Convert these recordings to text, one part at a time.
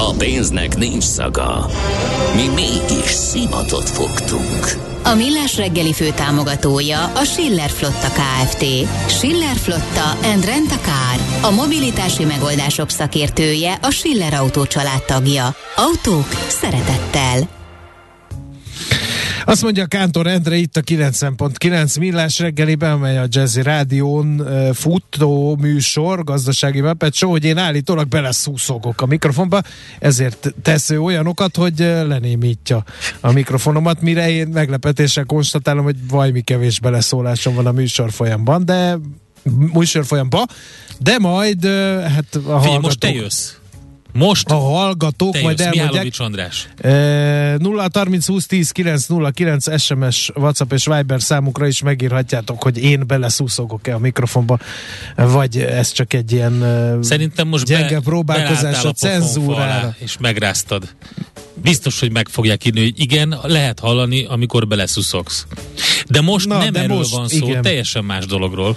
A pénznek nincs szaga. Mi mégis szimatot fogtunk. A Millás reggeli fő támogatója a Schiller Flotta KFT. Schiller Flotta and Rent a Car. A mobilitási megoldások szakértője a Schiller Autó tagja. Autók szeretettel. Azt mondja Kántor Endre itt a 90.9 millás reggeliben, amely a Jazzy Rádión futó műsor, gazdasági mepet show, hogy én állítólag beleszúszogok a mikrofonba, ezért tesző olyanokat, hogy lenémítja a mikrofonomat, mire én meglepetéssel konstatálom, hogy vajmi kevés beleszólásom van a műsor folyamban, de műsor folyamban, de majd hát a Figyelj, hallgatók... most te jössz. Most a hallgatók te majd elmondják. András. E, 0 30 20 10 9 0 9 SMS, WhatsApp és Viber számukra is megírhatjátok, hogy én beleszúszogok-e a mikrofonba, vagy ez csak egy ilyen Szerintem most gyenge be, próbálkozás a, a cenzúrára. És megráztad. Biztos, hogy meg fogják írni, hogy igen, lehet hallani, amikor beleszuszogsz. De most Na, nem de erről most, van szó, igen. teljesen más dologról.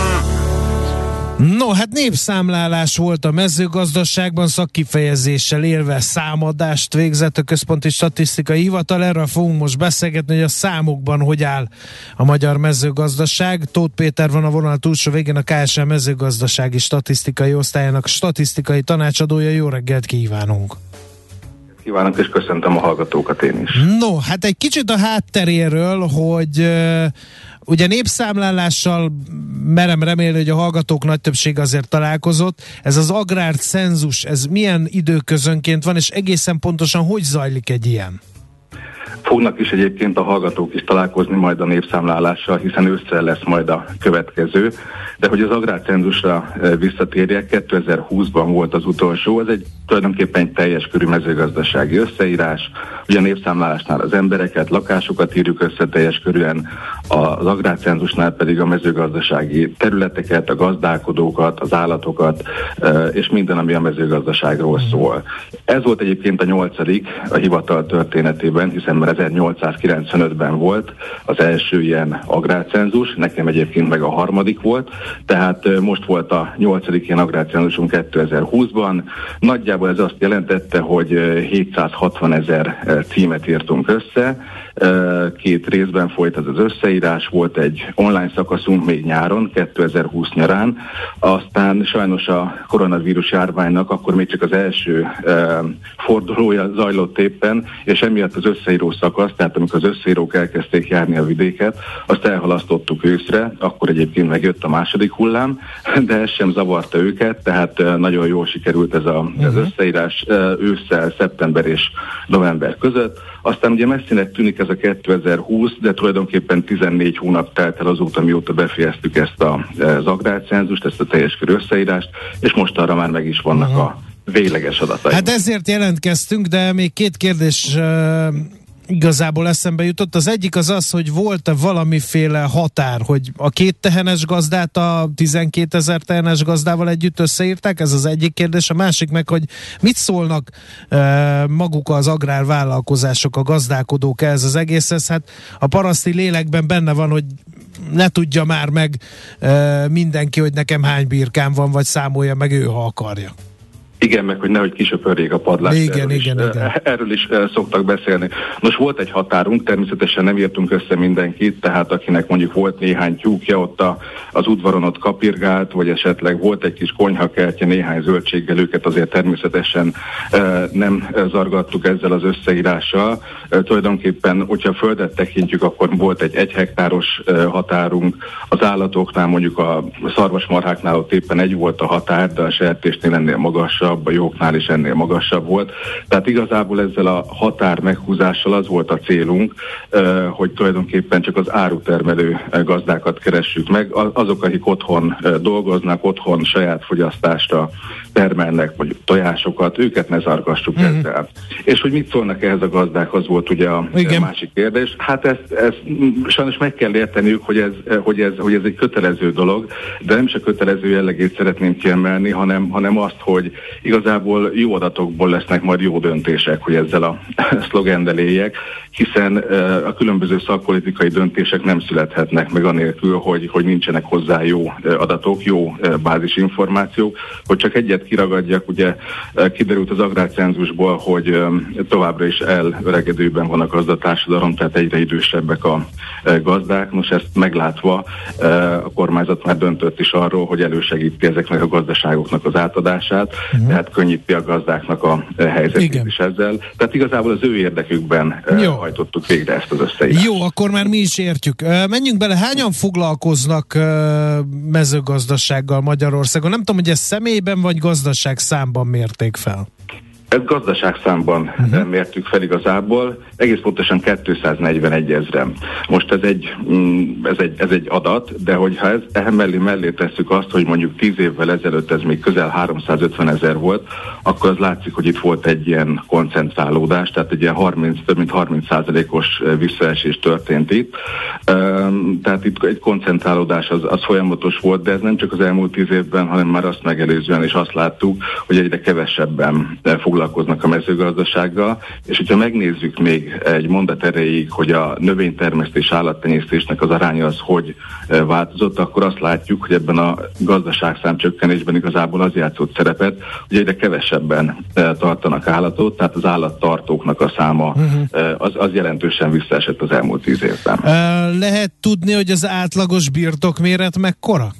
No, hát népszámlálás volt a mezőgazdaságban, szakkifejezéssel élve számadást végzett a Központi Statisztikai Hivatal. Erről fogunk most beszélgetni, hogy a számokban hogy áll a magyar mezőgazdaság. Tóth Péter van a vonal túlsó végén a KSM mezőgazdasági statisztikai osztályának statisztikai tanácsadója. Jó reggelt kívánunk! Kívánok, és köszöntöm a hallgatókat én is. No, hát egy kicsit a hátteréről, hogy Ugye népszámlálással merem remélni, hogy a hallgatók nagy többség azért találkozott. Ez az agrár cenzus, ez milyen időközönként van, és egészen pontosan hogy zajlik egy ilyen? Fognak is egyébként a hallgatók is találkozni majd a népszámlálással, hiszen ősszel lesz majd a következő. De hogy az agrárcenzusra e, visszatérjek, 2020-ban volt az utolsó, ez egy tulajdonképpen egy teljes körű mezőgazdasági összeírás. Ugye a népszámlálásnál az embereket, lakásokat írjuk össze teljes körűen, az agrárcenzusnál pedig a mezőgazdasági területeket, a gazdálkodókat, az állatokat, e, és minden, ami a mezőgazdaságról szól. Ez volt egyébként a nyolcadik a hivatal történetében, hiszen már 1895-ben volt az első ilyen agrárcenzus, nekem egyébként meg a harmadik volt, tehát most volt a nyolcadik ilyen agrárcenzusunk 2020-ban. Nagyjából ez azt jelentette, hogy 760 ezer címet írtunk össze, Két részben folyt ez az összeírás, volt egy online szakaszunk még nyáron, 2020 nyarán, aztán sajnos a koronavírus járványnak akkor még csak az első fordulója zajlott éppen, és emiatt az összeíró szakasz, tehát amikor az összeírók elkezdték járni a vidéket, azt elhalasztottuk őszre, akkor egyébként megjött a második hullám, de ez sem zavarta őket, tehát nagyon jól sikerült ez a, az mhm. összeírás ősszel, szeptember és november között. Aztán ugye messzinek tűnik ez a 2020, de tulajdonképpen 14 hónap telt el azóta, mióta befejeztük ezt a, az agrárcenzust, ezt a teljes körű összeírást, és most arra már meg is vannak uh-huh. a végleges adatai. Hát ezért jelentkeztünk, de még két kérdés igazából eszembe jutott. Az egyik az az, hogy volt-e valamiféle határ, hogy a két tehenes gazdát a 12 ezer tehenes gazdával együtt összeírták? Ez az egyik kérdés. A másik meg, hogy mit szólnak e, maguk az agrárvállalkozások, a gazdálkodók ez az egészhez? Hát a paraszti lélekben benne van, hogy ne tudja már meg e, mindenki, hogy nekem hány birkám van, vagy számolja meg ő, ha akarja. Igen, meg hogy nehogy kisöpörjék a padlás. Igen, erről igen, is, igen. Erről is szoktak beszélni. Nos, volt egy határunk, természetesen nem írtunk össze mindenkit, tehát akinek mondjuk volt néhány tyúkja, ott a, az udvaron ott kapirgált, vagy esetleg volt egy kis konyhakertje, néhány zöldséggel, őket azért természetesen nem zargattuk ezzel az összeírással. Tulajdonképpen, hogyha földet tekintjük, akkor volt egy egy hektáros határunk, az állatoknál mondjuk a szarvasmarháknál ott éppen egy volt a határ, de a sertésnél ennél magasabb magasabb, a jóknál is ennél magasabb volt. Tehát igazából ezzel a határ meghúzással az volt a célunk, hogy tulajdonképpen csak az árutermelő gazdákat keressük meg, azok, akik otthon dolgoznak, otthon saját fogyasztásra termelnek, vagy tojásokat, őket ne zargassuk mm-hmm. ezzel. És hogy mit szólnak ehhez a gazdák, az volt ugye a Igen. másik kérdés. Hát ezt, ezt sajnos meg kell érteniük, hogy ez, hogy, ez, hogy ez egy kötelező dolog, de nem csak kötelező jellegét szeretném kiemelni, hanem, hanem azt, hogy igazából jó adatokból lesznek majd jó döntések, hogy ezzel a szlogennel éljek, hiszen a különböző szakpolitikai döntések nem születhetnek meg anélkül, hogy, hogy nincsenek hozzá jó adatok, jó bázisinformációk, hogy csak egyet kiragadjak, ugye kiderült az agrárcenzusból, hogy továbbra is elöregedőben van a gazdatársadalom, tehát egyre idősebbek a gazdák. Most ezt meglátva a kormányzat már döntött is arról, hogy elősegíti ezeknek a gazdaságoknak az átadását, uh-huh. Tehát könnyíti a gazdáknak a helyzetét Igen. is ezzel. Tehát igazából az ő érdekükben Jó. hajtottuk végre ezt az összeírást. Jó, akkor már mi is értjük. Menjünk bele, hányan foglalkoznak mezőgazdasággal Magyarországon? Nem tudom, hogy ez személyben vagy gazdaság számban mérték fel. Ez gazdaságszámban uh-huh. mértük fel igazából, egész pontosan 241 ezeren. Most ez egy, mm, ez egy, ez egy adat, de hogyha ez, ehhez mellé, mellé tesszük azt, hogy mondjuk 10 évvel ezelőtt ez még közel 350 ezer volt, akkor az látszik, hogy itt volt egy ilyen koncentrálódás, tehát egy ilyen 30, több mint 30 százalékos visszaesés történt itt. Tehát itt egy koncentrálódás az, az folyamatos volt, de ez nem csak az elmúlt 10 évben, hanem már azt megelőzően is azt láttuk, hogy egyre kevesebben foglalkozunk foglalkoznak a mezőgazdasággal, és hogyha megnézzük még egy mondat erejéig, hogy a növénytermesztés állattenyésztésnek az aránya az hogy e, változott, akkor azt látjuk, hogy ebben a gazdaságszám csökkenésben igazából az játszott szerepet, hogy egyre kevesebben e, tartanak állatot, tehát az állattartóknak a száma uh-huh. az, az jelentősen visszaesett az elmúlt tíz évben. Lehet tudni, hogy az átlagos birtokméret mekkora?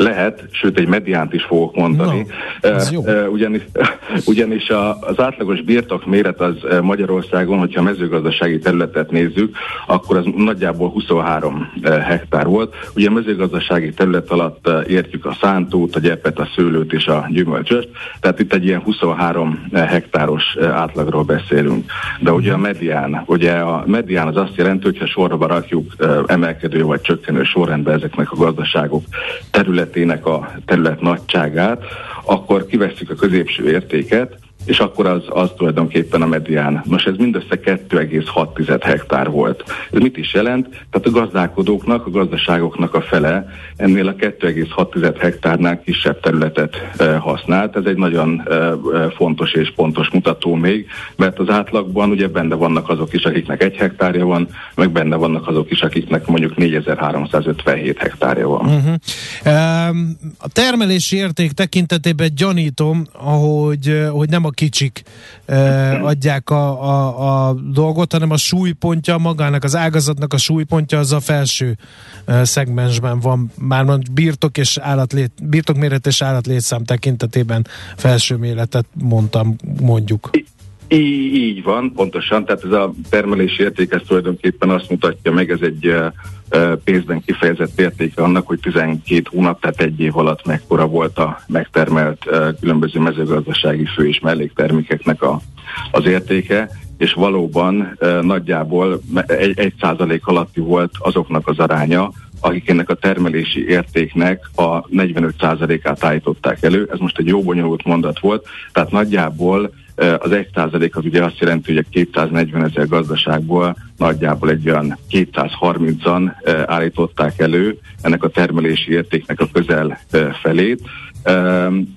Lehet, sőt egy mediánt is fogok mondani. No, ugyanis, ugyanis a, az átlagos birtok méret az Magyarországon, hogyha mezőgazdasági területet nézzük, akkor az nagyjából 23 hektár volt. Ugye a mezőgazdasági terület alatt értjük a szántót, a gyepet, a szőlőt és a gyümölcsöst, tehát itt egy ilyen 23 hektáros átlagról beszélünk. De ugye a medián, ugye a medián az azt jelenti, hogyha sorba rakjuk emelkedő vagy csökkenő sorrendben ezeknek a gazdaságok területének a terület nagyságát, akkor kivesszük a középső értéket, és akkor az, az tulajdonképpen a medián. Most ez mindössze 2,6 hektár volt. Ez mit is jelent? Tehát a gazdálkodóknak, a gazdaságoknak a fele ennél a 2,6 hektárnál kisebb területet használt. Ez egy nagyon fontos és pontos mutató még, mert az átlagban ugye benne vannak azok is, akiknek egy hektárja van, meg benne vannak azok is, akiknek mondjuk 4357 hektárja van. Uh-huh. A termelési érték tekintetében gyanítom, hogy, hogy nem a a kicsik eh, adják a, a, a dolgot, hanem a súlypontja magának, az ágazatnak a súlypontja az a felső eh, szegmensben van. Már birtok és állatlét, birtokméret és állatlétszám tekintetében felső méretet mondtam, mondjuk. Így, így van, pontosan, tehát ez a termelési érték ez tulajdonképpen azt mutatja meg, ez egy pénzben kifejezett értéke annak, hogy 12 hónap, tehát egy év alatt mekkora volt a megtermelt különböző mezőgazdasági fő és melléktermékeknek a, az értéke, és valóban nagyjából egy, egy százalék alatti volt azoknak az aránya, akik ennek a termelési értéknek a 45%-át állították elő. Ez most egy jó bonyolult mondat volt, tehát nagyjából az 1 százalék az ugye azt jelenti, hogy a 240 ezer gazdaságból nagyjából egy olyan 230-an állították elő ennek a termelési értéknek a közel felét.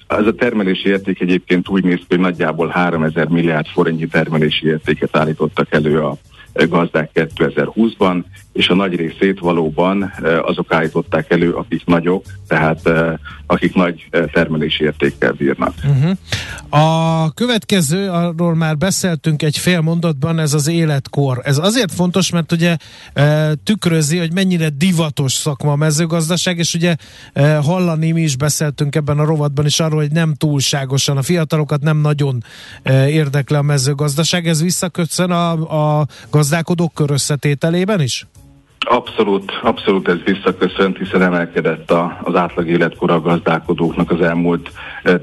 Ez a termelési érték egyébként úgy néz ki, hogy nagyjából 3000 milliárd forintnyi termelési értéket állítottak elő a gazdák 2020-ban, és a nagy részét valóban azok állították elő, akik nagyok, tehát akik nagy termelési értékkel bírnak. Uh-huh. A következő, arról már beszéltünk egy fél mondatban, ez az életkor. Ez azért fontos, mert ugye tükrözi, hogy mennyire divatos szakma a mezőgazdaság, és ugye hallani mi is beszéltünk ebben a rovatban is arról, hogy nem túlságosan, a fiatalokat nem nagyon érdekli a mezőgazdaság. Ez visszaköszön a, a gazdálkodók kör is? Abszolút, abszolút ez visszaköszönt, hiszen emelkedett a, az átlag életkor a gazdálkodóknak az elmúlt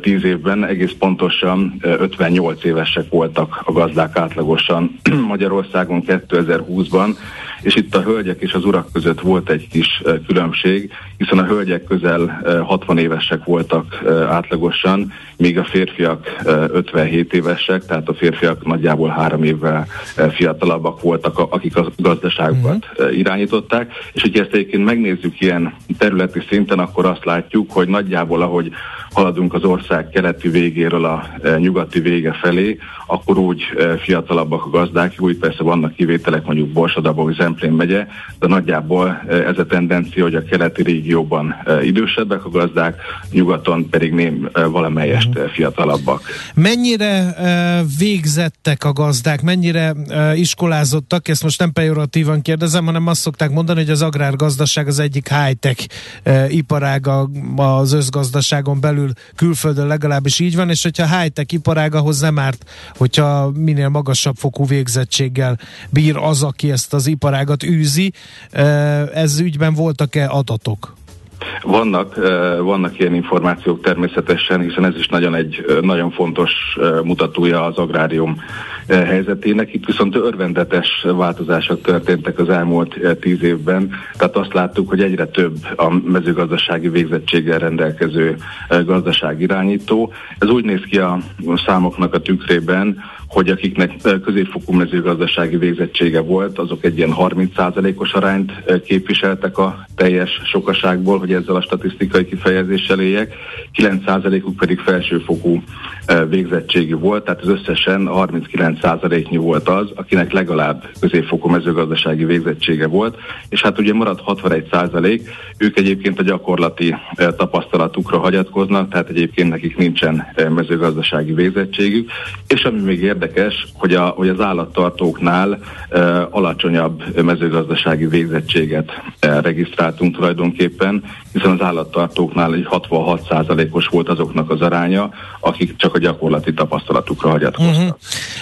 tíz évben. Egész pontosan e, 58 évesek voltak a gazdák átlagosan Magyarországon 2020-ban, és itt a hölgyek és az urak között volt egy kis különbség, hiszen a hölgyek közel 60 e, évesek voltak átlagosan, míg a férfiak 57 évesek, tehát a férfiak nagyjából három évvel fiatalabbak voltak, akik a gazdaságokat uh-huh. Irányították, és hogyha ezt egyébként megnézzük ilyen területi szinten, akkor azt látjuk, hogy nagyjából ahogy haladunk az ország keleti végéről a nyugati vége felé, akkor úgy fiatalabbak a gazdák, úgy persze vannak kivételek, mondjuk Borsodabog, Zemplén megye, de nagyjából ez a tendencia, hogy a keleti régióban idősebbek a gazdák, nyugaton pedig nem valamelyest fiatalabbak. Mennyire végzettek a gazdák, mennyire iskolázottak, ezt most nem pejoratívan kérdezem, hanem azt szokták mondani, hogy az agrárgazdaság az egyik high-tech iparága az összgazdaságon belül, külföldön legalábbis így van, és hogyha high-tech iparág, ahhoz nem árt, hogyha minél magasabb fokú végzettséggel bír az, aki ezt az iparágat űzi. Ez ügyben voltak-e adatok? Vannak, vannak ilyen információk természetesen, hiszen ez is nagyon egy nagyon fontos mutatója az agrárium helyzetének. Itt viszont örvendetes változások történtek az elmúlt tíz évben, tehát azt láttuk, hogy egyre több a mezőgazdasági végzettséggel rendelkező gazdaságirányító. Ez úgy néz ki a számoknak a tükrében, hogy akiknek középfokú mezőgazdasági végzettsége volt, azok egy ilyen 30%-os arányt képviseltek a teljes sokaságból, hogy ezzel a statisztikai kifejezéssel éljek, 9%-uk pedig felsőfokú végzettségi volt, tehát az összesen 39%-nyi volt az, akinek legalább középfokú mezőgazdasági végzettsége volt, és hát ugye maradt 61%, ők egyébként a gyakorlati tapasztalatukra hagyatkoznak, tehát egyébként nekik nincsen mezőgazdasági végzettségük, és ami még érdekes, hogy, a, hogy az állattartóknál alacsonyabb mezőgazdasági végzettséget regisztráltunk tulajdonképpen, hiszen az állattartóknál egy 66%-os volt azoknak az aránya, akik csak a gyakorlati tapasztalatukra hagyatkoztak.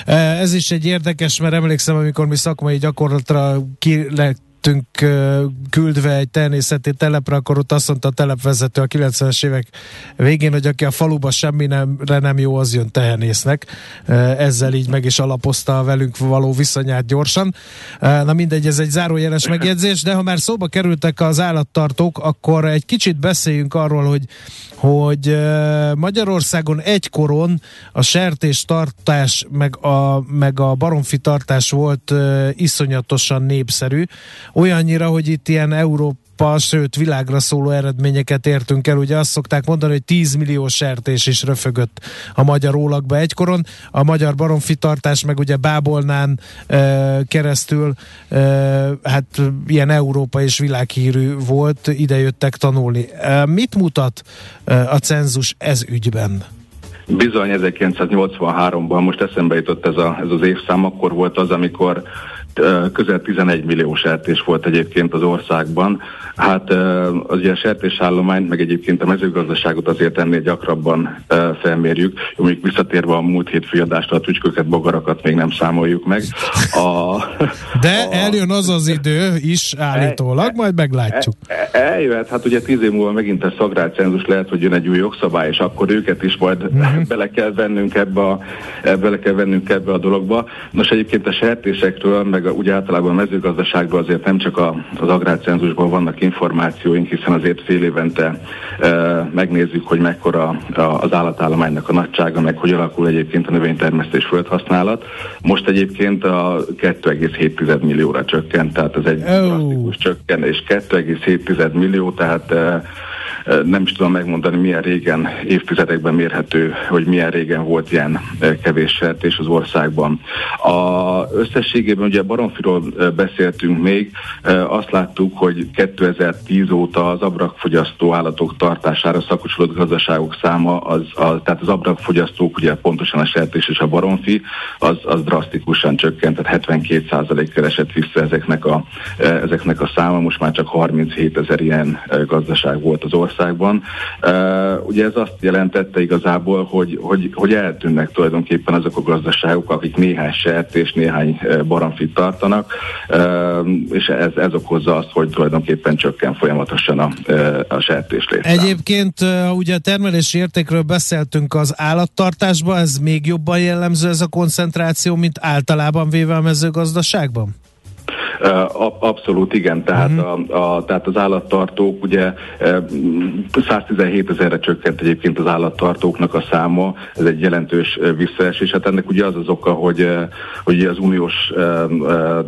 Uh-huh. Ez is egy érdekes, mert emlékszem, amikor mi szakmai gyakorlatra ki lettünk küldve egy természeti telepre, akkor ott azt mondta a telepvezető a 90-es évek végén, hogy aki a faluba semmi nem, jó, az jön tehenésznek. Ezzel így meg is alapozta a velünk való viszonyát gyorsan. Na mindegy, ez egy zárójeles megjegyzés, de ha már szóba kerültek az állattartók, akkor egy kicsit beszéljünk arról, hogy hogy Magyarországon egykoron a sertés tartás meg a, meg a baromfi tartás volt iszonyatosan népszerű, olyannyira, hogy itt ilyen Európa sőt világra szóló eredményeket értünk el. Ugye azt szokták mondani, hogy 10 millió sertés is röfögött a magyar ólagba egykoron. A magyar baromfitartás meg ugye Bábolnán e, keresztül e, hát ilyen Európa és világhírű volt, ide jöttek tanulni. E, mit mutat e, a cenzus ez ügyben? Bizony 1983-ban, most eszembe jutott ez, a, ez az évszám, akkor volt az, amikor közel 11 millió sertés volt egyébként az országban. Hát az ilyen sertésállományt, meg egyébként a mezőgazdaságot azért ennél gyakrabban felmérjük. Mondjuk visszatérve a múlt hét fiadásra, a tücsköket, bogarakat még nem számoljuk meg. A, De a, eljön az az idő is állítólag, majd meglátjuk. El, eljöhet, hát ugye tíz év múlva megint a agrárcenzus lehet, hogy jön egy új jogszabály, és akkor őket is majd uh-huh. bele kell vennünk ebbe a, bele kell vennünk ebbe a dologba. Nos, egyébként a sertésekről, meg a, úgy általában a mezőgazdaságban azért nem csak a, az agrárcenzusban vannak információink, hiszen azért fél évente e, megnézzük, hogy mekkora a, az állatállománynak a nagysága, meg hogy alakul egyébként a növénytermesztés földhasználat. Most egyébként a 2,7 millióra csökkent, tehát ez egy oh. drasztikus csökkenés. 2,7 millió, tehát e, nem is tudom megmondani, milyen régen, évtizedekben mérhető, hogy milyen régen volt ilyen kevés sertés az országban. A összességében ugye Baromfiról beszéltünk még, azt láttuk, hogy 2010 óta az abrakfogyasztó állatok tartására szakosodott gazdaságok száma, az, a, tehát az abrakfogyasztók, ugye pontosan a sertés és a baromfi, az, az drasztikusan csökkent, tehát 72% esett vissza ezeknek a, ezeknek a száma, most már csak 37 ezer ilyen gazdaság volt az ország Magyarországban. Ugye ez azt jelentette igazából, hogy, hogy, hogy eltűnnek tulajdonképpen azok a gazdaságok, akik néhány sert és néhány baromfit tartanak, és ez, ez okozza azt, hogy tulajdonképpen csökken folyamatosan a, a sertés létszám. Egyébként ugye a termelési értékről beszéltünk az állattartásban, ez még jobban jellemző ez a koncentráció, mint általában véve a mezőgazdaságban? Abszolút igen, tehát, uh-huh. a, a, tehát az állattartók ugye 117 ezerre csökkent egyébként az állattartóknak a száma, ez egy jelentős visszaesés. Hát ennek ugye az az oka, hogy, hogy az uniós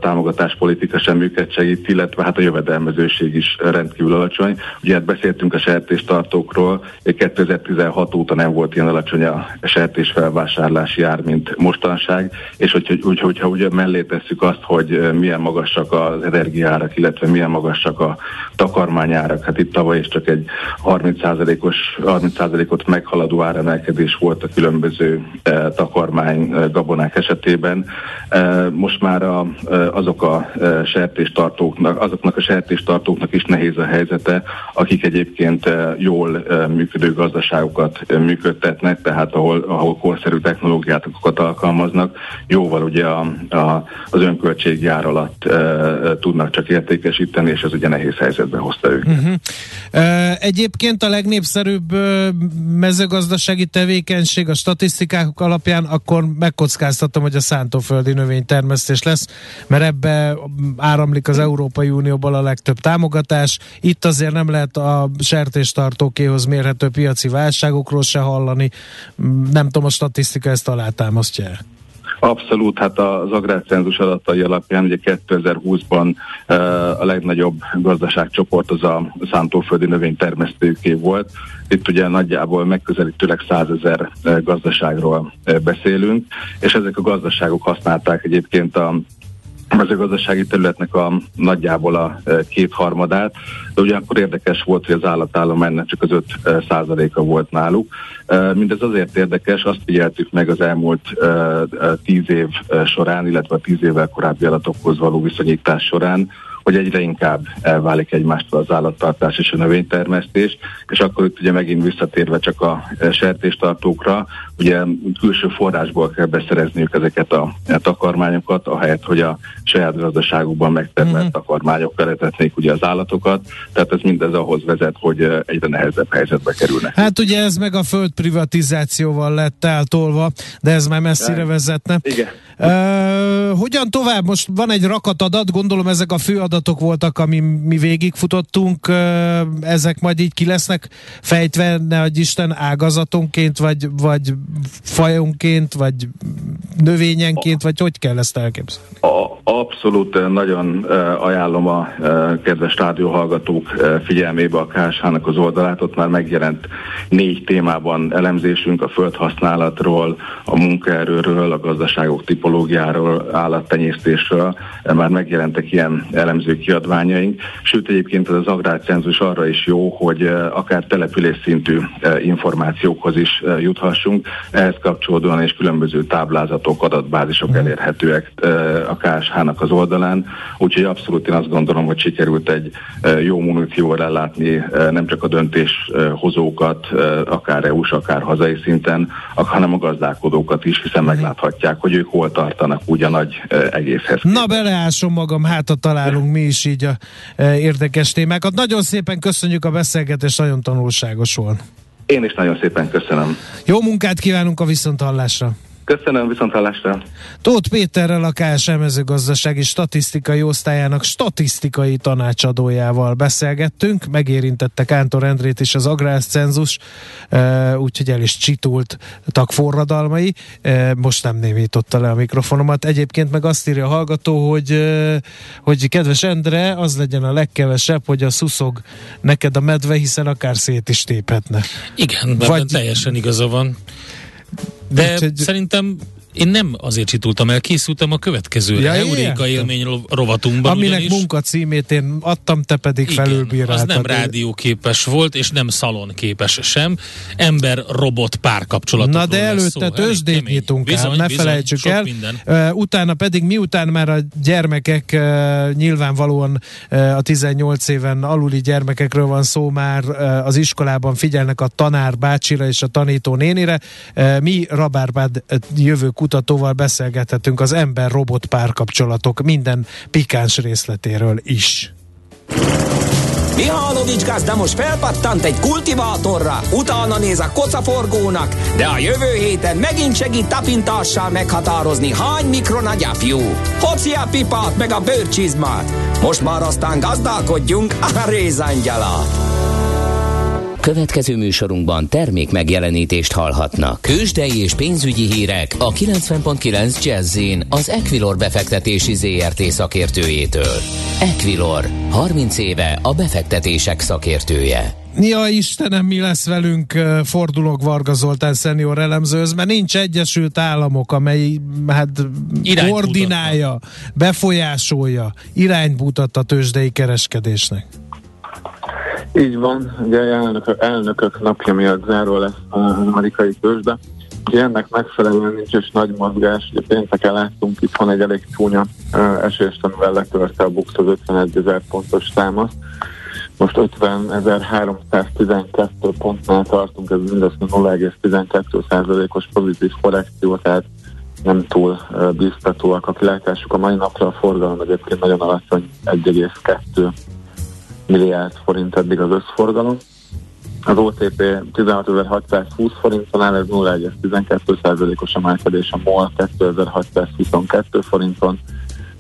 támogatáspolitika sem őket segít, illetve hát a jövedelmezőség is rendkívül alacsony. Ugye hát beszéltünk a sertéstartókról, 2016 óta nem volt ilyen alacsony a sertés felvásárlási ár, mint mostanság, és hogy, hogy, hogyha ugye mellé tesszük azt, hogy milyen magas magasak az energiárak, illetve milyen magasak a takarmányárak. Hát itt tavaly is csak egy 30%-os, 30%-ot meghaladó áremelkedés volt a különböző e, takarmány e, gabonák esetében. E, most már a, e, azok a e, sertéstartóknak, azoknak a sertéstartóknak is nehéz a helyzete, akik egyébként e, jól e, működő gazdaságokat e, működtetnek, tehát ahol, ahol korszerű technológiákat alkalmaznak, jóval ugye a, a, az önköltségjár alatt e, tudnak csak értékesíteni, és ez ugye nehéz helyzetbe hozta őket. Uh-huh. Egyébként a legnépszerűbb mezőgazdasági tevékenység a statisztikák alapján akkor megkockáztatom, hogy a szántóföldi növénytermesztés lesz, mert ebbe áramlik az Európai Unióból a legtöbb támogatás. Itt azért nem lehet a sertéstartókéhoz mérhető piaci válságokról se hallani. Nem tudom, a statisztika ezt alátámasztja. Abszolút, hát az agrárcenzus adatai alapján ugye 2020-ban a legnagyobb gazdaságcsoport az a szántóföldi növénytermesztőké volt. Itt ugye nagyjából megközelítőleg 100 ezer gazdaságról beszélünk, és ezek a gazdaságok használták egyébként a mezőgazdasági területnek a nagyjából a e, kétharmadát, de ugyanakkor érdekes volt, hogy az állatállománynak csak az 5 e, százaléka volt náluk. E, mindez azért érdekes, azt figyeltük meg az elmúlt tíz év során, illetve a tíz évvel korábbi adatokhoz való viszonyítás során, hogy egyre inkább elválik egymástól az állattartás és a növénytermesztés, és akkor itt ugye megint visszatérve csak a sertéstartókra, ugye külső forrásból kell beszerezniük ezeket a, a takarmányokat, ahelyett, hogy a saját gazdaságukban megtermelt uh-huh. takarmányokkal etetnék ugye az állatokat, tehát ez mindez ahhoz vezet, hogy egyre nehezebb helyzetbe kerülnek. Hát ugye ez meg a föld privatizációval lett eltolva, de ez már messzire vezetne. Igen. Uh, hogyan tovább? Most van egy rakat adat, gondolom ezek a fő adatok voltak, ami mi végigfutottunk, uh, ezek majd így ki lesznek fejtve, ne Isten ágazatonként, vagy, vagy fajonként, vagy növényenként, vagy hogy kell ezt elképzelni? A, abszolút eh, nagyon uh, ajánlom a uh, kedves rádióhallgatók figyelmébe a KSH-nak az oldalát, ott már megjelent négy témában elemzésünk a földhasználatról, a munkaerőről, a gazdaságok tipológiáról, állattenyésztésről, már megjelentek ilyen elemző kiadványaink, sőt egyébként az agrárcenzus arra is jó, hogy akár település szintű információkhoz is juthassunk, ehhez kapcsolódóan és különböző táblázatok, adatbázisok mhm. elérhetőek a KSH-nak az oldalán, úgyhogy abszolút én azt gondolom, hogy sikerült egy jó munícióval ellátni nem csak a döntéshozókat, akár EU-s, akár hazai szinten, hanem a gazdálkodókat is, hiszen mhm. megláthatják, hogy ők hol tartanak úgy a nagy egészhez. Na beleásom magam, hát a találunk mi is így a érdekes témákat. Nagyon szépen köszönjük a beszélgetést, nagyon tanulságos volt. Én is nagyon szépen köszönöm. Jó munkát kívánunk a viszonthallásra! Köszönöm, viszont hallásra. Tóth Péterrel a KSM mezőgazdasági statisztikai osztályának statisztikai tanácsadójával beszélgettünk, megérintette Kántor Endrét is az agrárcenzus, úgyhogy el is csitultak forradalmai, most nem némította le a mikrofonomat. Egyébként meg azt írja a hallgató, hogy, hogy kedves Endre, az legyen a legkevesebb, hogy a szuszog neked a medve, hiszen akár szét is téphetne. Igen, Vagy... teljesen igaza van. De Úgyhogy... szerintem én nem azért csitultam el, készültem a következő ja, Euréka élmény rovatunkban. Aminek ugyanis, munka címét én adtam, te pedig igen, felülbíráltad. az nem rádióképes volt, és nem szalonképes sem. Ember-robot párkapcsolatokról Na de előtte tőzsdét nyitunk bizony, el, ne bizony, felejtsük el. Minden. Uh, utána pedig miután már a gyermekek uh, nyilvánvalóan uh, a 18 éven aluli gyermekekről van szó, már uh, az iskolában figyelnek a tanár bácsira és a tanító nénire. Uh, mi Rabárbád jövő kutatóval beszélgethetünk az ember-robot párkapcsolatok minden pikáns részletéről is. Mihálovics gazda most felpattant egy kultivátorra, utána néz a kocaforgónak, de a jövő héten megint segít tapintással meghatározni, hány mikron a gyapjú. Hoci a pipát meg a bőrcsizmát. Most már aztán gazdálkodjunk a rézangyalat. Következő műsorunkban termék megjelenítést hallhatnak. Kősdei és pénzügyi hírek a 90.9 jazz az Equilor befektetési ZRT szakértőjétől. Equilor, 30 éve a befektetések szakértője. Ja Istenem, mi lesz velünk, fordulok Varga Zoltán szenior elemzőhöz, mert nincs Egyesült Államok, amely hát koordinálja, befolyásolja, iránymutat a tőzsdei kereskedésnek. Így van, ugye elnök, elnökök napja miatt záró lesz az amerikai tőzsde. Ennek megfelelően nincs is nagy mozgás, ugye pénteken láttunk van egy elég csúnya uh, esést, amivel letörte a Bux az 51 ezer pontos támaszt. Most 50.312 pontnál tartunk, ez mindössze 0,12%-os pozitív korrekció, tehát nem túl uh, biztatóak a kilátásuk. A mai napra a forgalom egyébként nagyon alacsony, 1,2 milliárd forint eddig az összforgalom. Az OTP 16.620 forinton áll, ez 0,12%-os emelkedés, a MOL 2622 forinton,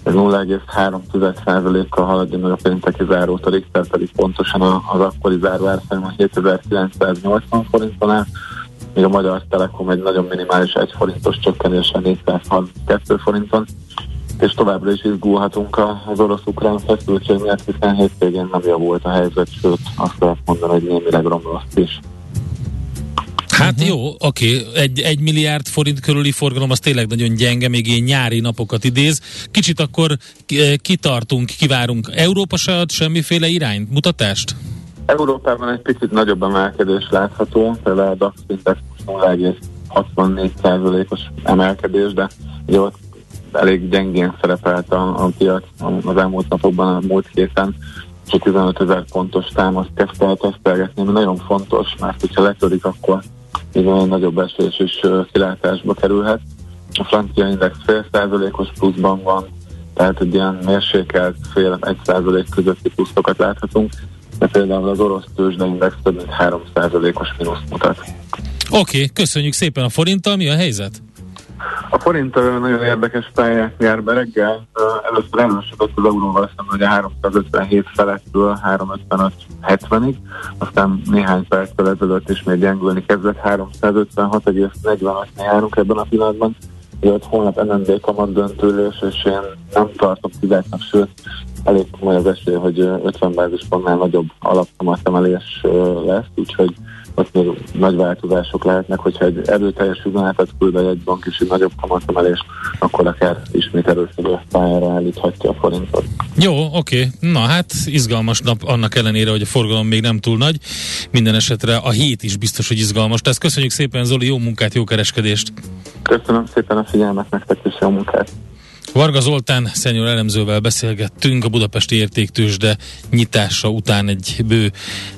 ez 0,3%-kal haladja meg a pénteki zárót, a Richter pedig pontosan az akkori zárvárszám a 7980 forinton áll, míg a Magyar Telekom egy nagyon minimális 1 forintos csökkenéssel 432 forinton és továbbra is izgulhatunk az orosz-ukrán feszültség miatt, hiszen hétvégén nem javult a helyzet, sőt azt lehet mondani, hogy némileg romlott is. Hát uh-huh. jó, oké, egy, egy milliárd forint körüli forgalom az tényleg nagyon gyenge, még ilyen nyári napokat idéz. Kicsit akkor eh, kitartunk, kivárunk. Európa se ad semmiféle irányt, mutatást? Európában egy picit nagyobb emelkedés látható, például a DAX Index 0,64%-os emelkedés, de ugye ott elég gyengén szerepelt a, a piac az elmúlt napokban, a múlt héten, és 15 ezer pontos támaszt kezdte el tesztelgetni, ami nagyon fontos, mert hogyha letörik, akkor egy nagyobb esés is kilátásba kerülhet. A francia index fél százalékos pluszban van, tehát egy ilyen mérsékelt fél egy százalék közötti pluszokat láthatunk, de például az orosz tőzsdeindex több mint 3 százalékos mínusz mutat. Oké, okay, köszönjük szépen a forinttal, mi a helyzet? A forint nagyon érdekes pályát jár be reggel. Először erősödött az euróval szemben, hogy a 357 felettől 355-70-ig, aztán néhány perccel ezelőtt is még gyengülni kezdett, 356,45-nél járunk ebben a pillanatban. Jött holnap NND kamat döntőlés, és én nem tartom kizártnak, sőt, elég komoly az esély, hogy 50 bázispontnál nagyobb alapkamatemelés lesz, úgyhogy ott még nagy változások lehetnek, hogyha egy erőteljes üzenetet küld egy bank is egy nagyobb kamatemelés, akkor akár ismét erősödő pályára állíthatja a forintot. Jó, oké. Na hát izgalmas nap annak ellenére, hogy a forgalom még nem túl nagy. Minden esetre a hét is biztos, hogy izgalmas. Tehát köszönjük szépen Zoli, jó munkát, jó kereskedést! Köszönöm szépen a figyelmet, nektek is jó munkát! Varga Zoltán szenior elemzővel beszélgettünk a budapesti értéktősde nyitása után egy bő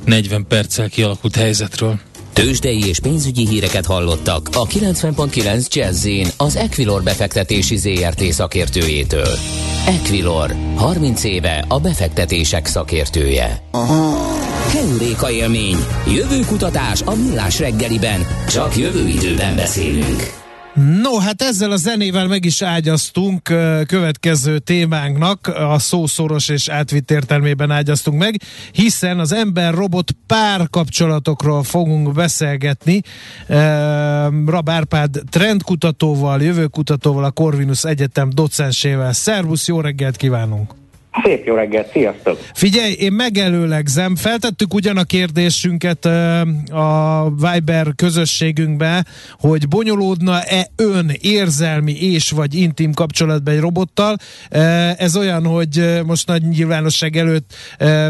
40 perccel kialakult helyzetről. Tőzsdei és pénzügyi híreket hallottak a 90.9 jazz az Equilor befektetési ZRT szakértőjétől. Equilor, 30 éve a befektetések szakértője. Heuréka élmény, jövőkutatás a millás reggeliben, csak jövő időben beszélünk. No, hát ezzel a zenével meg is ágyaztunk következő témánknak, a szószoros és átvitt értelmében ágyaztunk meg, hiszen az ember-robot párkapcsolatokról fogunk beszélgetni. Rab Árpád trendkutatóval, jövőkutatóval, a Corvinus Egyetem docensével. Szervusz, jó reggelt kívánunk! Szép jó reggelt, sziasztok! Figyelj, én megelőlegzem, feltettük ugyan a kérdésünket a Viber közösségünkbe, hogy bonyolódna-e ön érzelmi és vagy intim kapcsolatban egy robottal. Ez olyan, hogy most nagy nyilvánosság előtt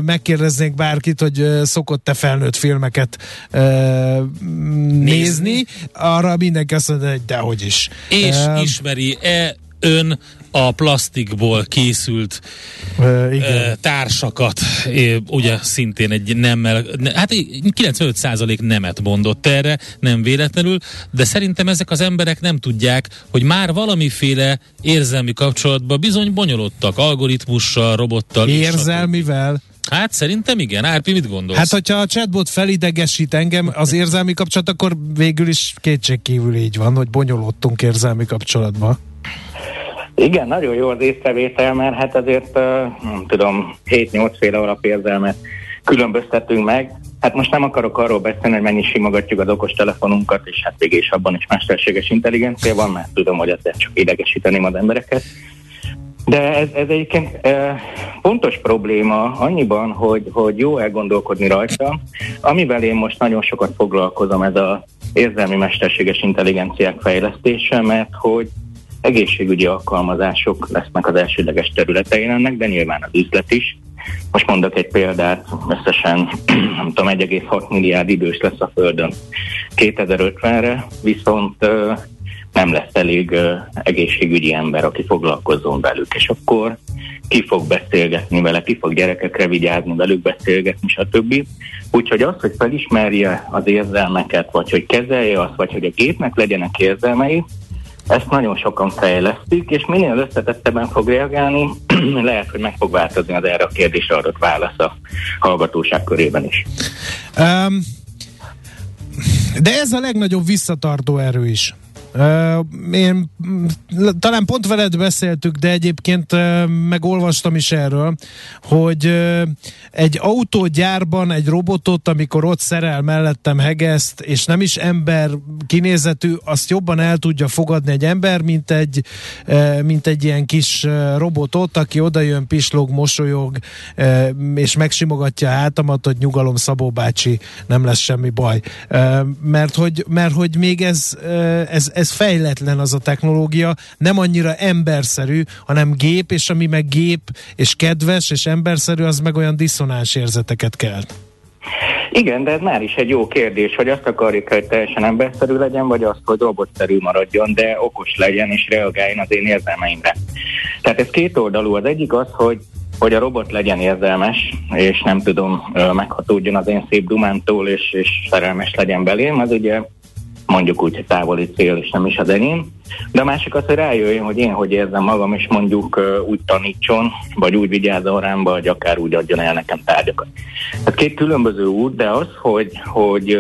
megkérdeznék bárkit, hogy szokott-e felnőtt filmeket nézni. nézni. Arra mindenki azt mondja, hogy dehogy is. És ismeri-e ön a plastikból készült uh, igen. társakat, ugye szintén egy nemmel, hát 95% nemet mondott erre, nem véletlenül, de szerintem ezek az emberek nem tudják, hogy már valamiféle érzelmi kapcsolatban bizony bonyolodtak, algoritmussal, robottal. Érzelmivel? Hát szerintem igen. Árpi, mit gondolsz? Hát, hogyha a chatbot felidegesít engem az érzelmi kapcsolat, akkor végül is kétségkívül így van, hogy bonyolódtunk érzelmi kapcsolatba. Igen, nagyon jó az észrevétel, mert hát azért, nem tudom, 7-8 féle alapérzelmet különböztetünk meg. Hát most nem akarok arról beszélni, hogy mennyi simogatjuk az okos telefonunkat, és hát végig is abban is mesterséges intelligencia van, mert tudom, hogy ezzel csak idegesíteném az embereket. De ez, ez egyébként e, pontos probléma annyiban, hogy, hogy jó elgondolkodni rajta. Amivel én most nagyon sokat foglalkozom, ez az érzelmi mesterséges intelligenciák fejlesztése, mert hogy egészségügyi alkalmazások lesznek az elsődleges területein ennek, de nyilván az üzlet is. Most mondok egy példát, összesen nem tudom, 1,6 milliárd idős lesz a Földön 2050-re, viszont nem lesz elég egészségügyi ember, aki foglalkozzon velük, és akkor ki fog beszélgetni vele, ki fog gyerekekre vigyázni, velük beszélgetni, stb. Úgyhogy az, hogy felismerje az érzelmeket, vagy hogy kezelje azt, vagy hogy a gépnek legyenek érzelmei, ezt nagyon sokan fejlesztik, és minél összetettebben fog reagálni, lehet, hogy meg fog változni az erre a kérdésre adott válasz a hallgatóság körében is. Um, de ez a legnagyobb visszatartó erő is. Én talán pont veled beszéltük, de egyébként megolvastam is erről, hogy egy autógyárban egy robotot, amikor ott szerel mellettem hegeszt, és nem is ember kinézetű, azt jobban el tudja fogadni egy ember, mint egy, mint egy ilyen kis robotot, aki odajön, pislog, mosolyog, és megsimogatja a hátamat, hogy nyugalom Szabó bácsi, nem lesz semmi baj. Mert hogy, mert hogy még ez, ez, ez fejletlen az a technológia, nem annyira emberszerű, hanem gép, és ami meg gép, és kedves, és emberszerű, az meg olyan diszonáns érzeteket kell. Igen, de ez már is egy jó kérdés, hogy azt akarjuk, hogy teljesen emberszerű legyen, vagy azt, hogy robotszerű maradjon, de okos legyen és reagáljon az én érzelmeimre. Tehát ez két oldalú. Az egyik az, hogy hogy a robot legyen érzelmes, és nem tudom, meghatódjon az én szép dumántól, és, és szerelmes legyen belém, az ugye mondjuk úgy, hogy távoli cél, és nem is az enyém. De a másik az, hogy rájöjjön, hogy én hogy érzem magam, és mondjuk úgy tanítson, vagy úgy vigyázzon rám, vagy akár úgy adjon el nekem tárgyakat. Ez két különböző út, de az, hogy, hogy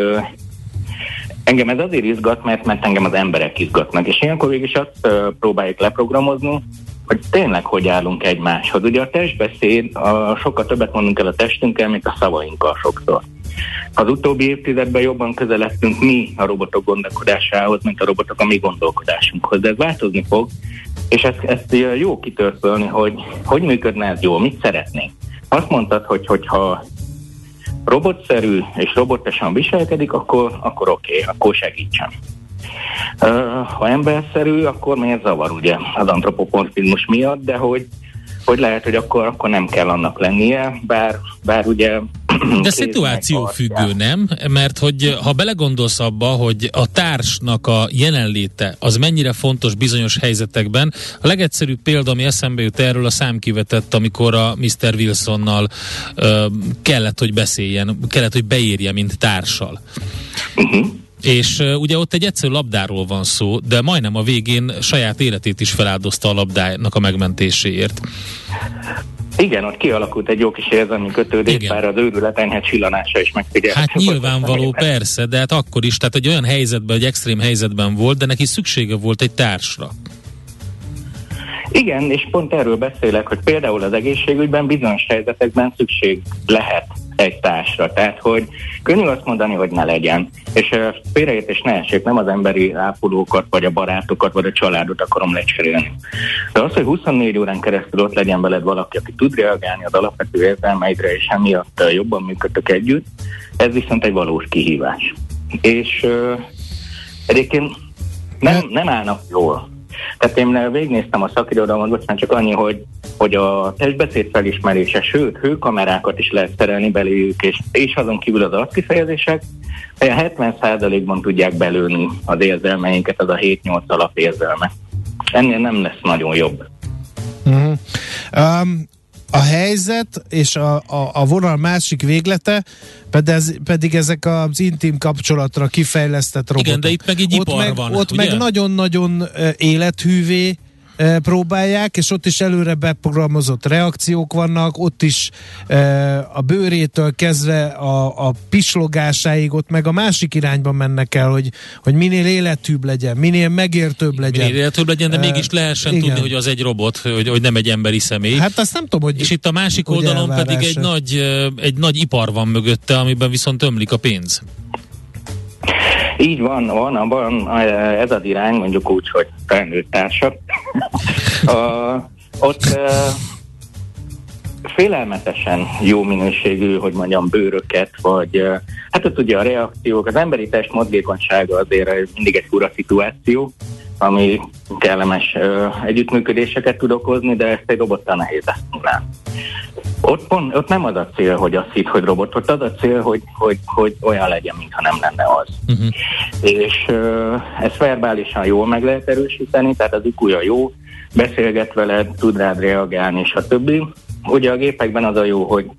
engem ez azért izgat, mert, mert engem az emberek izgatnak, és ilyenkor végig azt próbáljuk leprogramozni, hogy tényleg hogy állunk egymáshoz. Ugye a testbeszéd, a, sokkal többet mondunk el a testünkkel, mint a szavainkkal sokszor. Az utóbbi évtizedben jobban közeledtünk mi a robotok gondolkodásához, mint a robotok a mi gondolkodásunkhoz. De ez változni fog, és ezt, ezt jó kitörpölni, hogy hogy működne ez jól, mit szeretnénk. Azt mondtad, hogy hogyha robotszerű és robotosan viselkedik, akkor, akkor oké, okay, akkor segítsen. Ha emberszerű, akkor miért zavar ugye az antropomorfizmus miatt, de hogy hogy lehet, hogy akkor, akkor nem kell annak lennie, bár, bár ugye... De szituáció függő, nem? Mert hogy ha belegondolsz abba, hogy a társnak a jelenléte az mennyire fontos bizonyos helyzetekben, a legegyszerűbb példa, ami eszembe jut erről a számkivetett, amikor a Mr. Wilsonnal ö, kellett, hogy beszéljen, kellett, hogy beírja, mint társal. Uh-huh. És uh, ugye ott egy egyszerű labdáról van szó, de majdnem a végén saját életét is feláldozta a labdának a megmentéséért. Igen, ott kialakult egy jó kis érzelmi kötődés, Igen. bár az őrület enyhe csillanása is megfigyelhető. Hát nyilvánvaló, persze, de hát akkor is, tehát egy olyan helyzetben, egy extrém helyzetben volt, de neki szüksége volt egy társra. Igen, és pont erről beszélek, hogy például az egészségügyben bizonyos helyzetekben szükség lehet egy társra. Tehát, hogy könnyű azt mondani, hogy ne legyen. És félreértés ne essék, nem az emberi ápolókat, vagy a barátokat, vagy a családot akarom lecserélni. De az, hogy 24 órán keresztül ott legyen veled valaki, aki tud reagálni az alapvető érzelmeidre, és emiatt jobban működtök együtt, ez viszont egy valós kihívás. És uh, egyébként nem, nem állnak jól. Tehát én végignéztem a szakirodalmat, bocsánat, csak annyi, hogy, hogy a testbeszéd felismerése, sőt, hőkamerákat is lehet szerelni beléjük, és, és azon kívül az arckifejezések, a 70%-ban tudják belőni az érzelmeinket, az a 7-8 alapérzelme. Ennél nem lesz nagyon jobb. Uh-huh. Um, a helyzet és a, a, a vonal másik véglete pedig, ez, pedig ezek az intim kapcsolatra kifejlesztett robotok. Igen, de itt meg egy ipar meg, van, Ott ugye? meg nagyon-nagyon élethűvé próbálják, és ott is előre beprogramozott reakciók vannak, ott is a bőrétől kezdve a, a pislogásáig, ott meg a másik irányba mennek el, hogy, hogy minél életűbb legyen, minél megértőbb legyen. Minél életűbb legyen, de mégis lehessen igen. tudni, hogy az egy robot, hogy, hogy nem egy emberi személy. Hát azt nem tudom, hogy... és itt a másik oldalon pedig egy nagy, egy nagy ipar van mögötte, amiben viszont ömlik a pénz. Így van, van, van ez az irány, mondjuk úgy, hogy felnőtt társak. a, ott uh, félelmetesen jó minőségű, hogy mondjam, bőröket, vagy uh, hát ott ugye a reakciók, az emberi test mozgékonysága azért mindig egy fura szituáció, ami kellemes uh, együttműködéseket tud okozni, de ezt egy robottal nehéz eszmulálni. Ott, pont, ott nem az a cél, hogy azt hitt, hogy robot, ott az a cél, hogy, hogy, hogy olyan legyen, mintha nem lenne az. Uh-huh. És uh, ezt verbálisan jól meg lehet erősíteni, tehát az iq jó, beszélget veled, tud rád reagálni, és a többi. Ugye a gépekben az a jó, hogy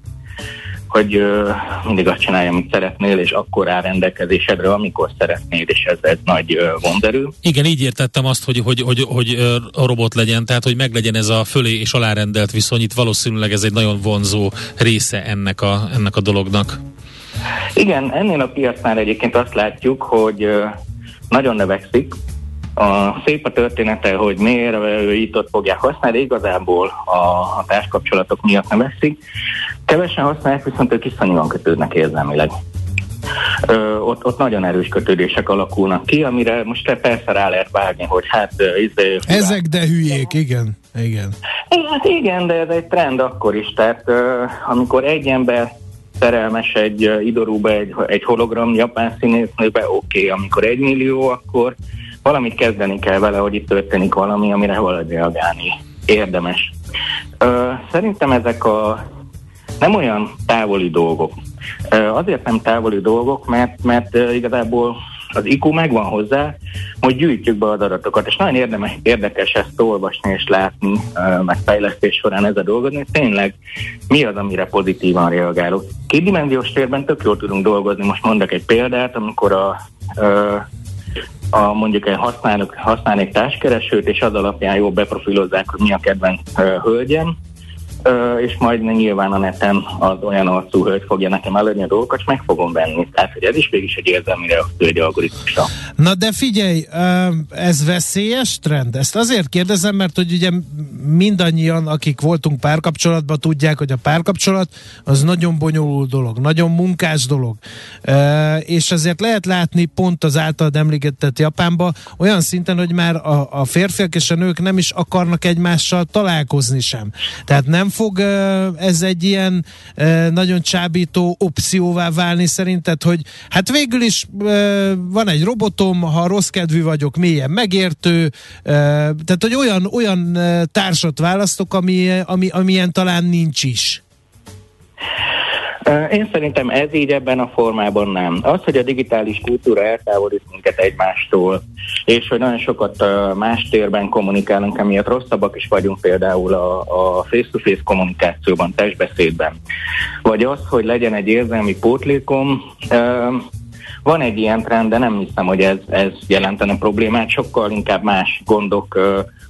hogy uh, mindig azt csinálja, amit szeretnél, és akkor áll rendelkezésedre, amikor szeretnéd, és ez egy nagy uh, vonderő. Igen, így értettem azt, hogy, hogy, hogy, hogy ö, a robot legyen, tehát hogy meglegyen ez a fölé és alárendelt viszony, itt valószínűleg ez egy nagyon vonzó része ennek a, ennek a dolognak. Igen, ennél a piacnál egyébként azt látjuk, hogy nagyon növekszik. A szép a története, hogy miért uh, itt ott fogják használni, igazából a, a társkapcsolatok miatt növekszik. Kevesen használják, viszont ők iszonyúan kötődnek érzelmileg. Ö, ott, ott nagyon erős kötődések alakulnak ki, amire most persze rá lehet vágni, hogy hát ö, izé, Ezek de hülyék, igen. Igen. Hát igen, de ez egy trend akkor is, tehát uh, amikor egy ember szerelmes egy idorúba, egy, egy hologram japán színésznőbe, oké, okay. amikor egy millió, akkor valamit kezdeni kell vele, hogy itt történik valami, amire valahogy reagálni érdemes. Uh, szerintem ezek a nem olyan távoli dolgok. Uh, azért nem távoli dolgok, mert, mert igazából az IQ megvan hozzá, hogy gyűjtjük be az adatokat, és nagyon érdemes, érdekes ezt olvasni és látni, meg fejlesztés során ezzel dolgozni, hogy tényleg mi az, amire pozitívan reagálok. Kétdimenziós térben tök jól tudunk dolgozni, most mondok egy példát, amikor a, uh, a mondjuk egy használok, használnék társkeresőt, és az alapján jól beprofilozzák, hogy mi a kedvenc hölgyem, és majd nyilván a neten az olyan arcú hölgy fogja nekem előadni a dolgokat, és meg fogom venni. Tehát, hogy ez is végig is egy érzelmi reakció egy algoritmusra. Na de figyelj, ez veszélyes trend? Ezt azért kérdezem, mert hogy ugye mindannyian, akik voltunk párkapcsolatban, tudják, hogy a párkapcsolat az nagyon bonyolult dolog, nagyon munkás dolog. És azért lehet látni pont az általad emlegetett Japánban olyan szinten, hogy már a, a férfiak és a nők nem is akarnak egymással találkozni sem. Tehát nem fog ez egy ilyen nagyon csábító opcióvá válni szerinted, hogy hát végül is van egy robotom, ha rossz kedvű vagyok, mélyen megértő, tehát hogy olyan, olyan társat választok, ami, ami, amilyen talán nincs is. Én szerintem ez így ebben a formában nem. Az, hogy a digitális kultúra eltávolít minket egymástól, és hogy nagyon sokat más térben kommunikálunk, emiatt rosszabbak is vagyunk például a, a face-to-face kommunikációban, testbeszédben. Vagy az, hogy legyen egy érzelmi pótlékom, van egy ilyen trend, de nem hiszem, hogy ez, ez jelentene problémát, sokkal inkább más gondok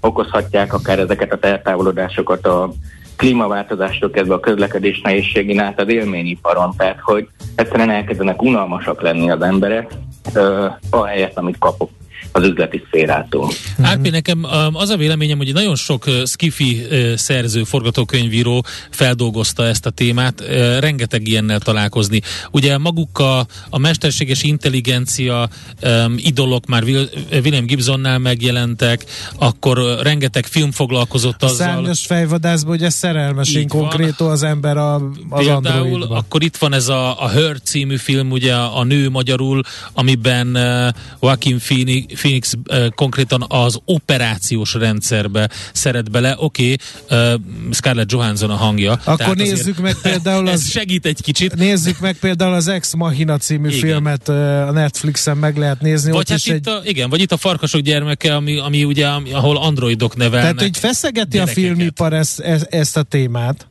okozhatják akár ezeket a eltávolodásokat a klímaváltozástól kezdve a közlekedés nehézségén át az élményiparon, tehát hogy egyszerűen elkezdenek unalmasak lenni az emberek, uh, ahelyett, amit kapok. Az üzleti szférától. Árpi, nekem az a véleményem, hogy nagyon sok skifi szerző, forgatókönyvíró feldolgozta ezt a témát, rengeteg ilyennel találkozni. Ugye maguk a, a mesterséges intelligencia um, idolok már William Gibsonnál megjelentek, akkor rengeteg film foglalkozott azzal. Szárnyas fejvadászban ugye szerelmes konkrétó az ember a, az Például, akkor itt van ez a, a Her című film, ugye a nő magyarul, amiben uh, Joaquin Phoenix, Phoenix uh, konkrétan az operációs rendszerbe szeret bele. Oké, okay, uh, Scarlett Johansson a hangja. Akkor nézzük meg például az... segít egy kicsit. Nézzük meg például az Ex Machina című igen. filmet uh, a Netflixen meg lehet nézni. Vagy hát itt egy... a, igen, vagy itt a Farkasok gyermeke, ami, ami ugye, ami, ahol androidok nevelnek. Tehát, hogy feszegeti gyerekeket. a filmipar ezt, ezt, ezt a témát.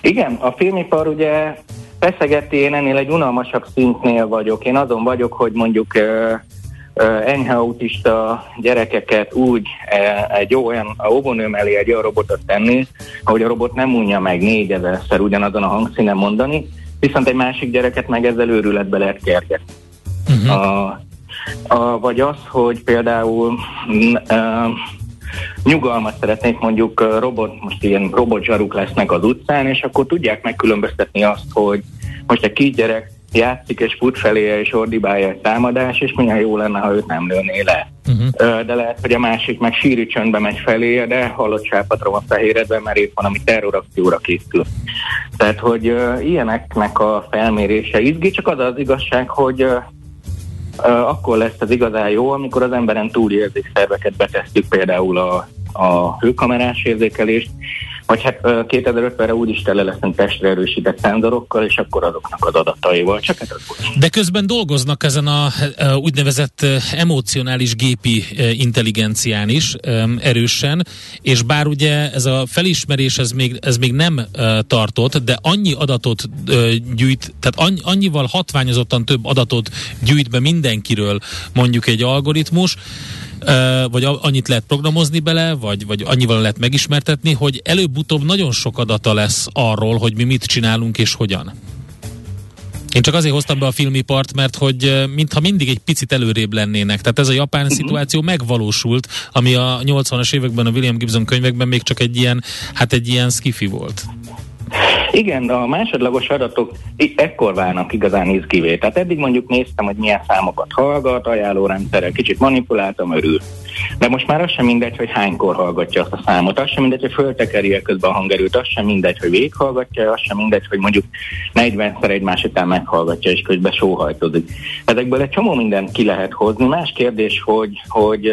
Igen, a filmipar ugye feszegeti, én ennél egy unalmasabb szintnél vagyok. Én azon vagyok, hogy mondjuk uh, enyhe autista gyerekeket úgy egy jó olyan a óvónő mellé egy olyan robotot tenni, hogy a robot nem unja meg négyezerszer ugyanazon a hangszínen mondani, viszont egy másik gyereket meg ezzel őrületbe lehet kergetni. Uh-huh. A, a, vagy az, hogy például uh, nyugalmat szeretnék mondjuk robot, most ilyen robotzsaruk lesznek az utcán, és akkor tudják megkülönböztetni azt, hogy most egy kisgyerek játszik és fut felé és ordibálja egy támadás, és milyen jó lenne, ha őt nem lőné le. Uh-huh. De lehet, hogy a másik meg síri csöndbe megy felé, de hallott sápatra van fehéredve, mert épp van, ami terrorakcióra készül. Tehát, hogy uh, ilyeneknek a felmérése izgi, csak az az igazság, hogy uh, uh, akkor lesz az igazán jó, amikor az emberen túli szerveket betesztük, például a, a hőkamerás érzékelést, vagy hát 2050-re úgyis tele leszünk testre erősített szenzorokkal, és akkor azoknak az adataival. Csak hát az De közben dolgoznak ezen a, úgynevezett emocionális gépi intelligencián is erősen, és bár ugye ez a felismerés ez még, ez még nem tartott, de annyi adatot gyűjt, tehát annyi, annyival hatványozottan több adatot gyűjt be mindenkiről mondjuk egy algoritmus, vagy annyit lehet programozni bele, vagy, vagy annyival lehet megismertetni, hogy előbb-utóbb nagyon sok adata lesz arról, hogy mi mit csinálunk és hogyan. Én csak azért hoztam be a filmipart, mert hogy mintha mindig egy picit előrébb lennének. Tehát ez a japán uh-huh. szituáció megvalósult, ami a 80-as években a William Gibson könyvekben még csak egy ilyen, hát egy ilyen skifi volt. Igen, de a másodlagos adatok ekkor válnak igazán izgivé. Tehát eddig mondjuk néztem, hogy milyen számokat hallgat, ajánlórendszerrel kicsit manipuláltam, örül. De most már az sem mindegy, hogy hánykor hallgatja azt a számot, az sem mindegy, hogy föltekeri közben a hangerőt, az sem mindegy, hogy végighallgatja, az sem mindegy, hogy mondjuk 40-szer egymás után meghallgatja, és közben sóhajtozik. Ezekből egy csomó mindent ki lehet hozni. Más kérdés, hogy, hogy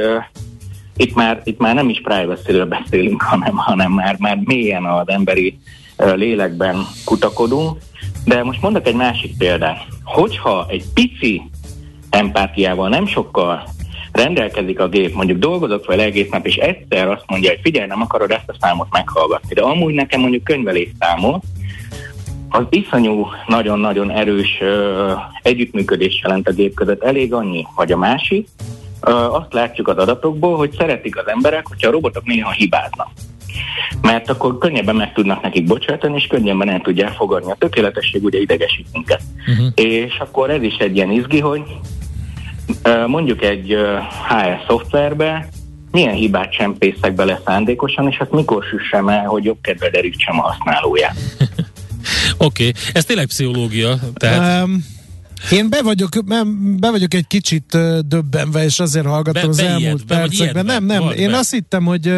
itt már, itt már nem is privacy beszélünk, hanem, hanem már, már mélyen az emberi lélekben kutakodunk. De most mondok egy másik példát. Hogyha egy pici empátiával nem sokkal rendelkezik a gép, mondjuk dolgozok vele egész nap, és egyszer azt mondja, hogy figyelj, nem akarod ezt a számot meghallgatni, de amúgy nekem mondjuk könyvelés számot, az iszonyú, nagyon-nagyon erős ö, együttműködés jelent a gép között. Elég annyi, hogy a másik. Ö, azt látjuk az adatokból, hogy szeretik az emberek, hogyha a robotok néha hibáznak mert akkor könnyebben meg tudnak nekik bocsátani, és könnyebben el tudják fogadni. A tökéletesség ugye idegesít minket. Uh-huh. És akkor ez is egy ilyen izgi, hogy mondjuk egy HS szoftverbe milyen hibát csempészek bele szándékosan, és azt mikor süssem el, hogy jobb kedve derítsem a használóját. Oké, okay. ez tényleg pszichológia. Tehát... Um, én be vagyok, be vagyok egy kicsit döbbenve, és azért hallgatom be, az elmúlt be, percekben. Nem, nem, én be. azt hittem, hogy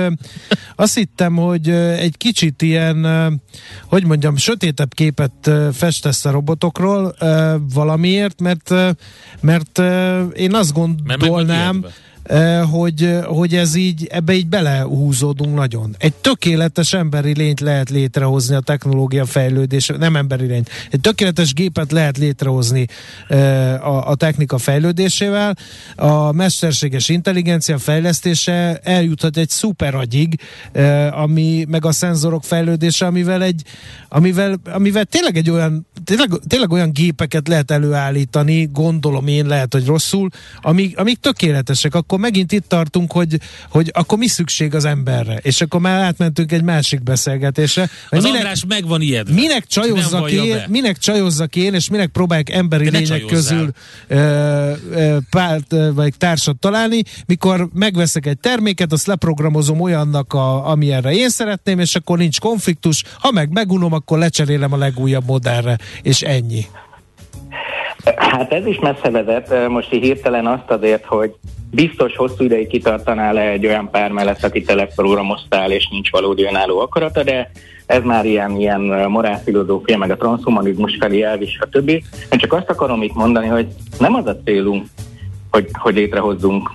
azt hittem, hogy egy kicsit ilyen, hogy mondjam, sötétebb képet festesz a robotokról valamiért, mert mert én azt gondolnám, mert hogy, hogy ez így, ebbe így belehúzódunk nagyon. Egy tökéletes emberi lényt lehet létrehozni a technológia fejlődés, nem emberi lényt, egy tökéletes gépet lehet létrehozni a, a technika fejlődésével, a mesterséges intelligencia fejlesztése eljuthat egy szuperagyig, ami, meg a szenzorok fejlődése, amivel egy, amivel, amivel tényleg egy olyan, tényleg, tényleg olyan gépeket lehet előállítani, gondolom én, lehet, hogy rosszul, amik, amik tökéletesek, akkor akkor megint itt tartunk, hogy, hogy akkor mi szükség az emberre, és akkor már átmentünk egy másik beszélgetésre. Az minek, András meg van ilyet. Minek csajozzak én, minek csajozzak én, és minek próbálják emberi lények közül ö, ö, párt, vagy társat találni, mikor megveszek egy terméket, azt leprogramozom olyannak, a, ami erre én szeretném, és akkor nincs konfliktus. Ha meg megunom, akkor lecserélem a legújabb modellre, és ennyi. Hát ez is messze vezet. Most így hirtelen azt azért, hogy biztos hosszú ideig kitartanál le egy olyan pár mellett, akit te leprogramoztál, és nincs valódi önálló akarata, de ez már ilyen, ilyen morálfilozófia, meg a transhumanizmus felé elvis, stb. Én csak azt akarom itt mondani, hogy nem az a célunk, hogy, hogy létrehozzunk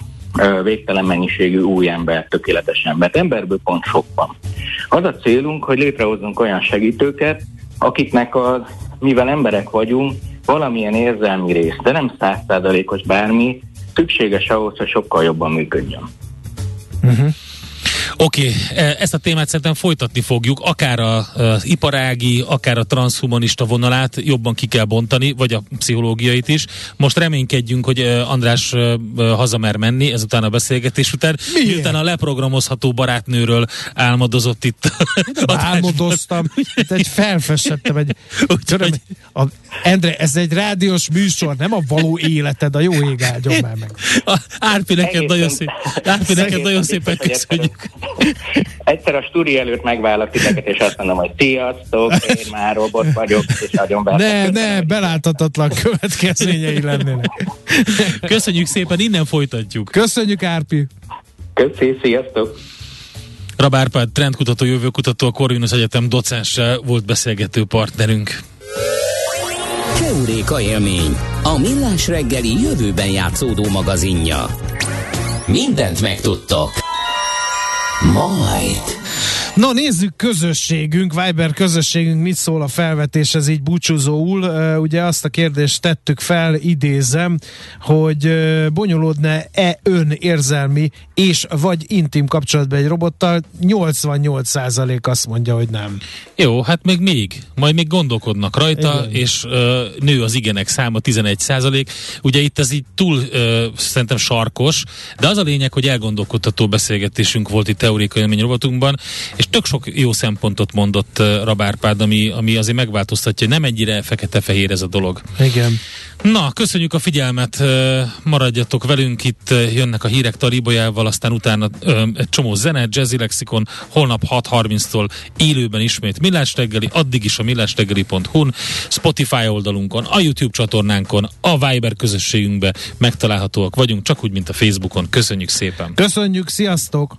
végtelen mennyiségű új ember, tökéletes embert. Emberből pont sok van. Az a célunk, hogy létrehozzunk olyan segítőket, akiknek az, mivel emberek vagyunk, valamilyen érzelmi rész, de nem százszázalékos bármi, szükséges ahhoz, hogy sokkal jobban működjön. Uh-huh. Oké, okay, e, ezt a témát szerintem folytatni fogjuk, akár az iparági, akár a transhumanista vonalát jobban ki kell bontani, vagy a pszichológiait is. Most reménykedjünk, hogy e, András e, hazamer menni ezután a beszélgetés után, Miért? miután a leprogramozható barátnőről álmodozott itt. Álmodoztam, itt egy felfesettem egy... Tudom, a, Endre, ez egy rádiós műsor, nem a való életed, a jó ég áldjon már meg. Árpi, neked nagyon szép, Árpi, neked nagyon szépen köszönjük. Egyszer a stúdió előtt megvállak titeket, és azt mondom, hogy sziasztok, én már robot vagyok, és nagyon be. Ne, ne, beláthatatlan következményei lennének. Köszönjük szépen, innen folytatjuk. Köszönjük, Árpi. Köszi, sziasztok. Rabárpád, trendkutató, jövőkutató, a Corvinus Egyetem docense volt beszélgető partnerünk. Keuréka élmény, a millás reggeli jövőben játszódó magazinja. Mindent megtudtok. Majd. Na nézzük közösségünk, Viber közösségünk mit szól a felvetéshez így búcsúzóul. Ugye azt a kérdést tettük fel, idézem, hogy uh, bonyolódna-e ön érzelmi és vagy intim kapcsolatban egy robottal? 88% azt mondja, hogy nem. Jó, hát még még, majd még gondolkodnak rajta, Igen. és uh, nő az igenek száma 11%. Ugye itt ez így túl uh, szerintem sarkos, de az a lényeg, hogy elgondolkodható beszélgetésünk volt itt teórikai robotunkban, és tök sok jó szempontot mondott Rabárpád, ami, ami azért megváltoztatja, nem ennyire fekete-fehér ez a dolog. Igen. Na, köszönjük a figyelmet, maradjatok velünk, itt jönnek a hírek Taribolyával, aztán utána egy csomó zene, Jazzy Lexikon, holnap 6.30-tól élőben ismét Millás reggeli, addig is a millásreggeli.hu-n, Spotify oldalunkon, a YouTube csatornánkon, a Viber közösségünkbe megtalálhatóak vagyunk, csak úgy, mint a Facebookon. Köszönjük szépen! Köszönjük, sziasztok!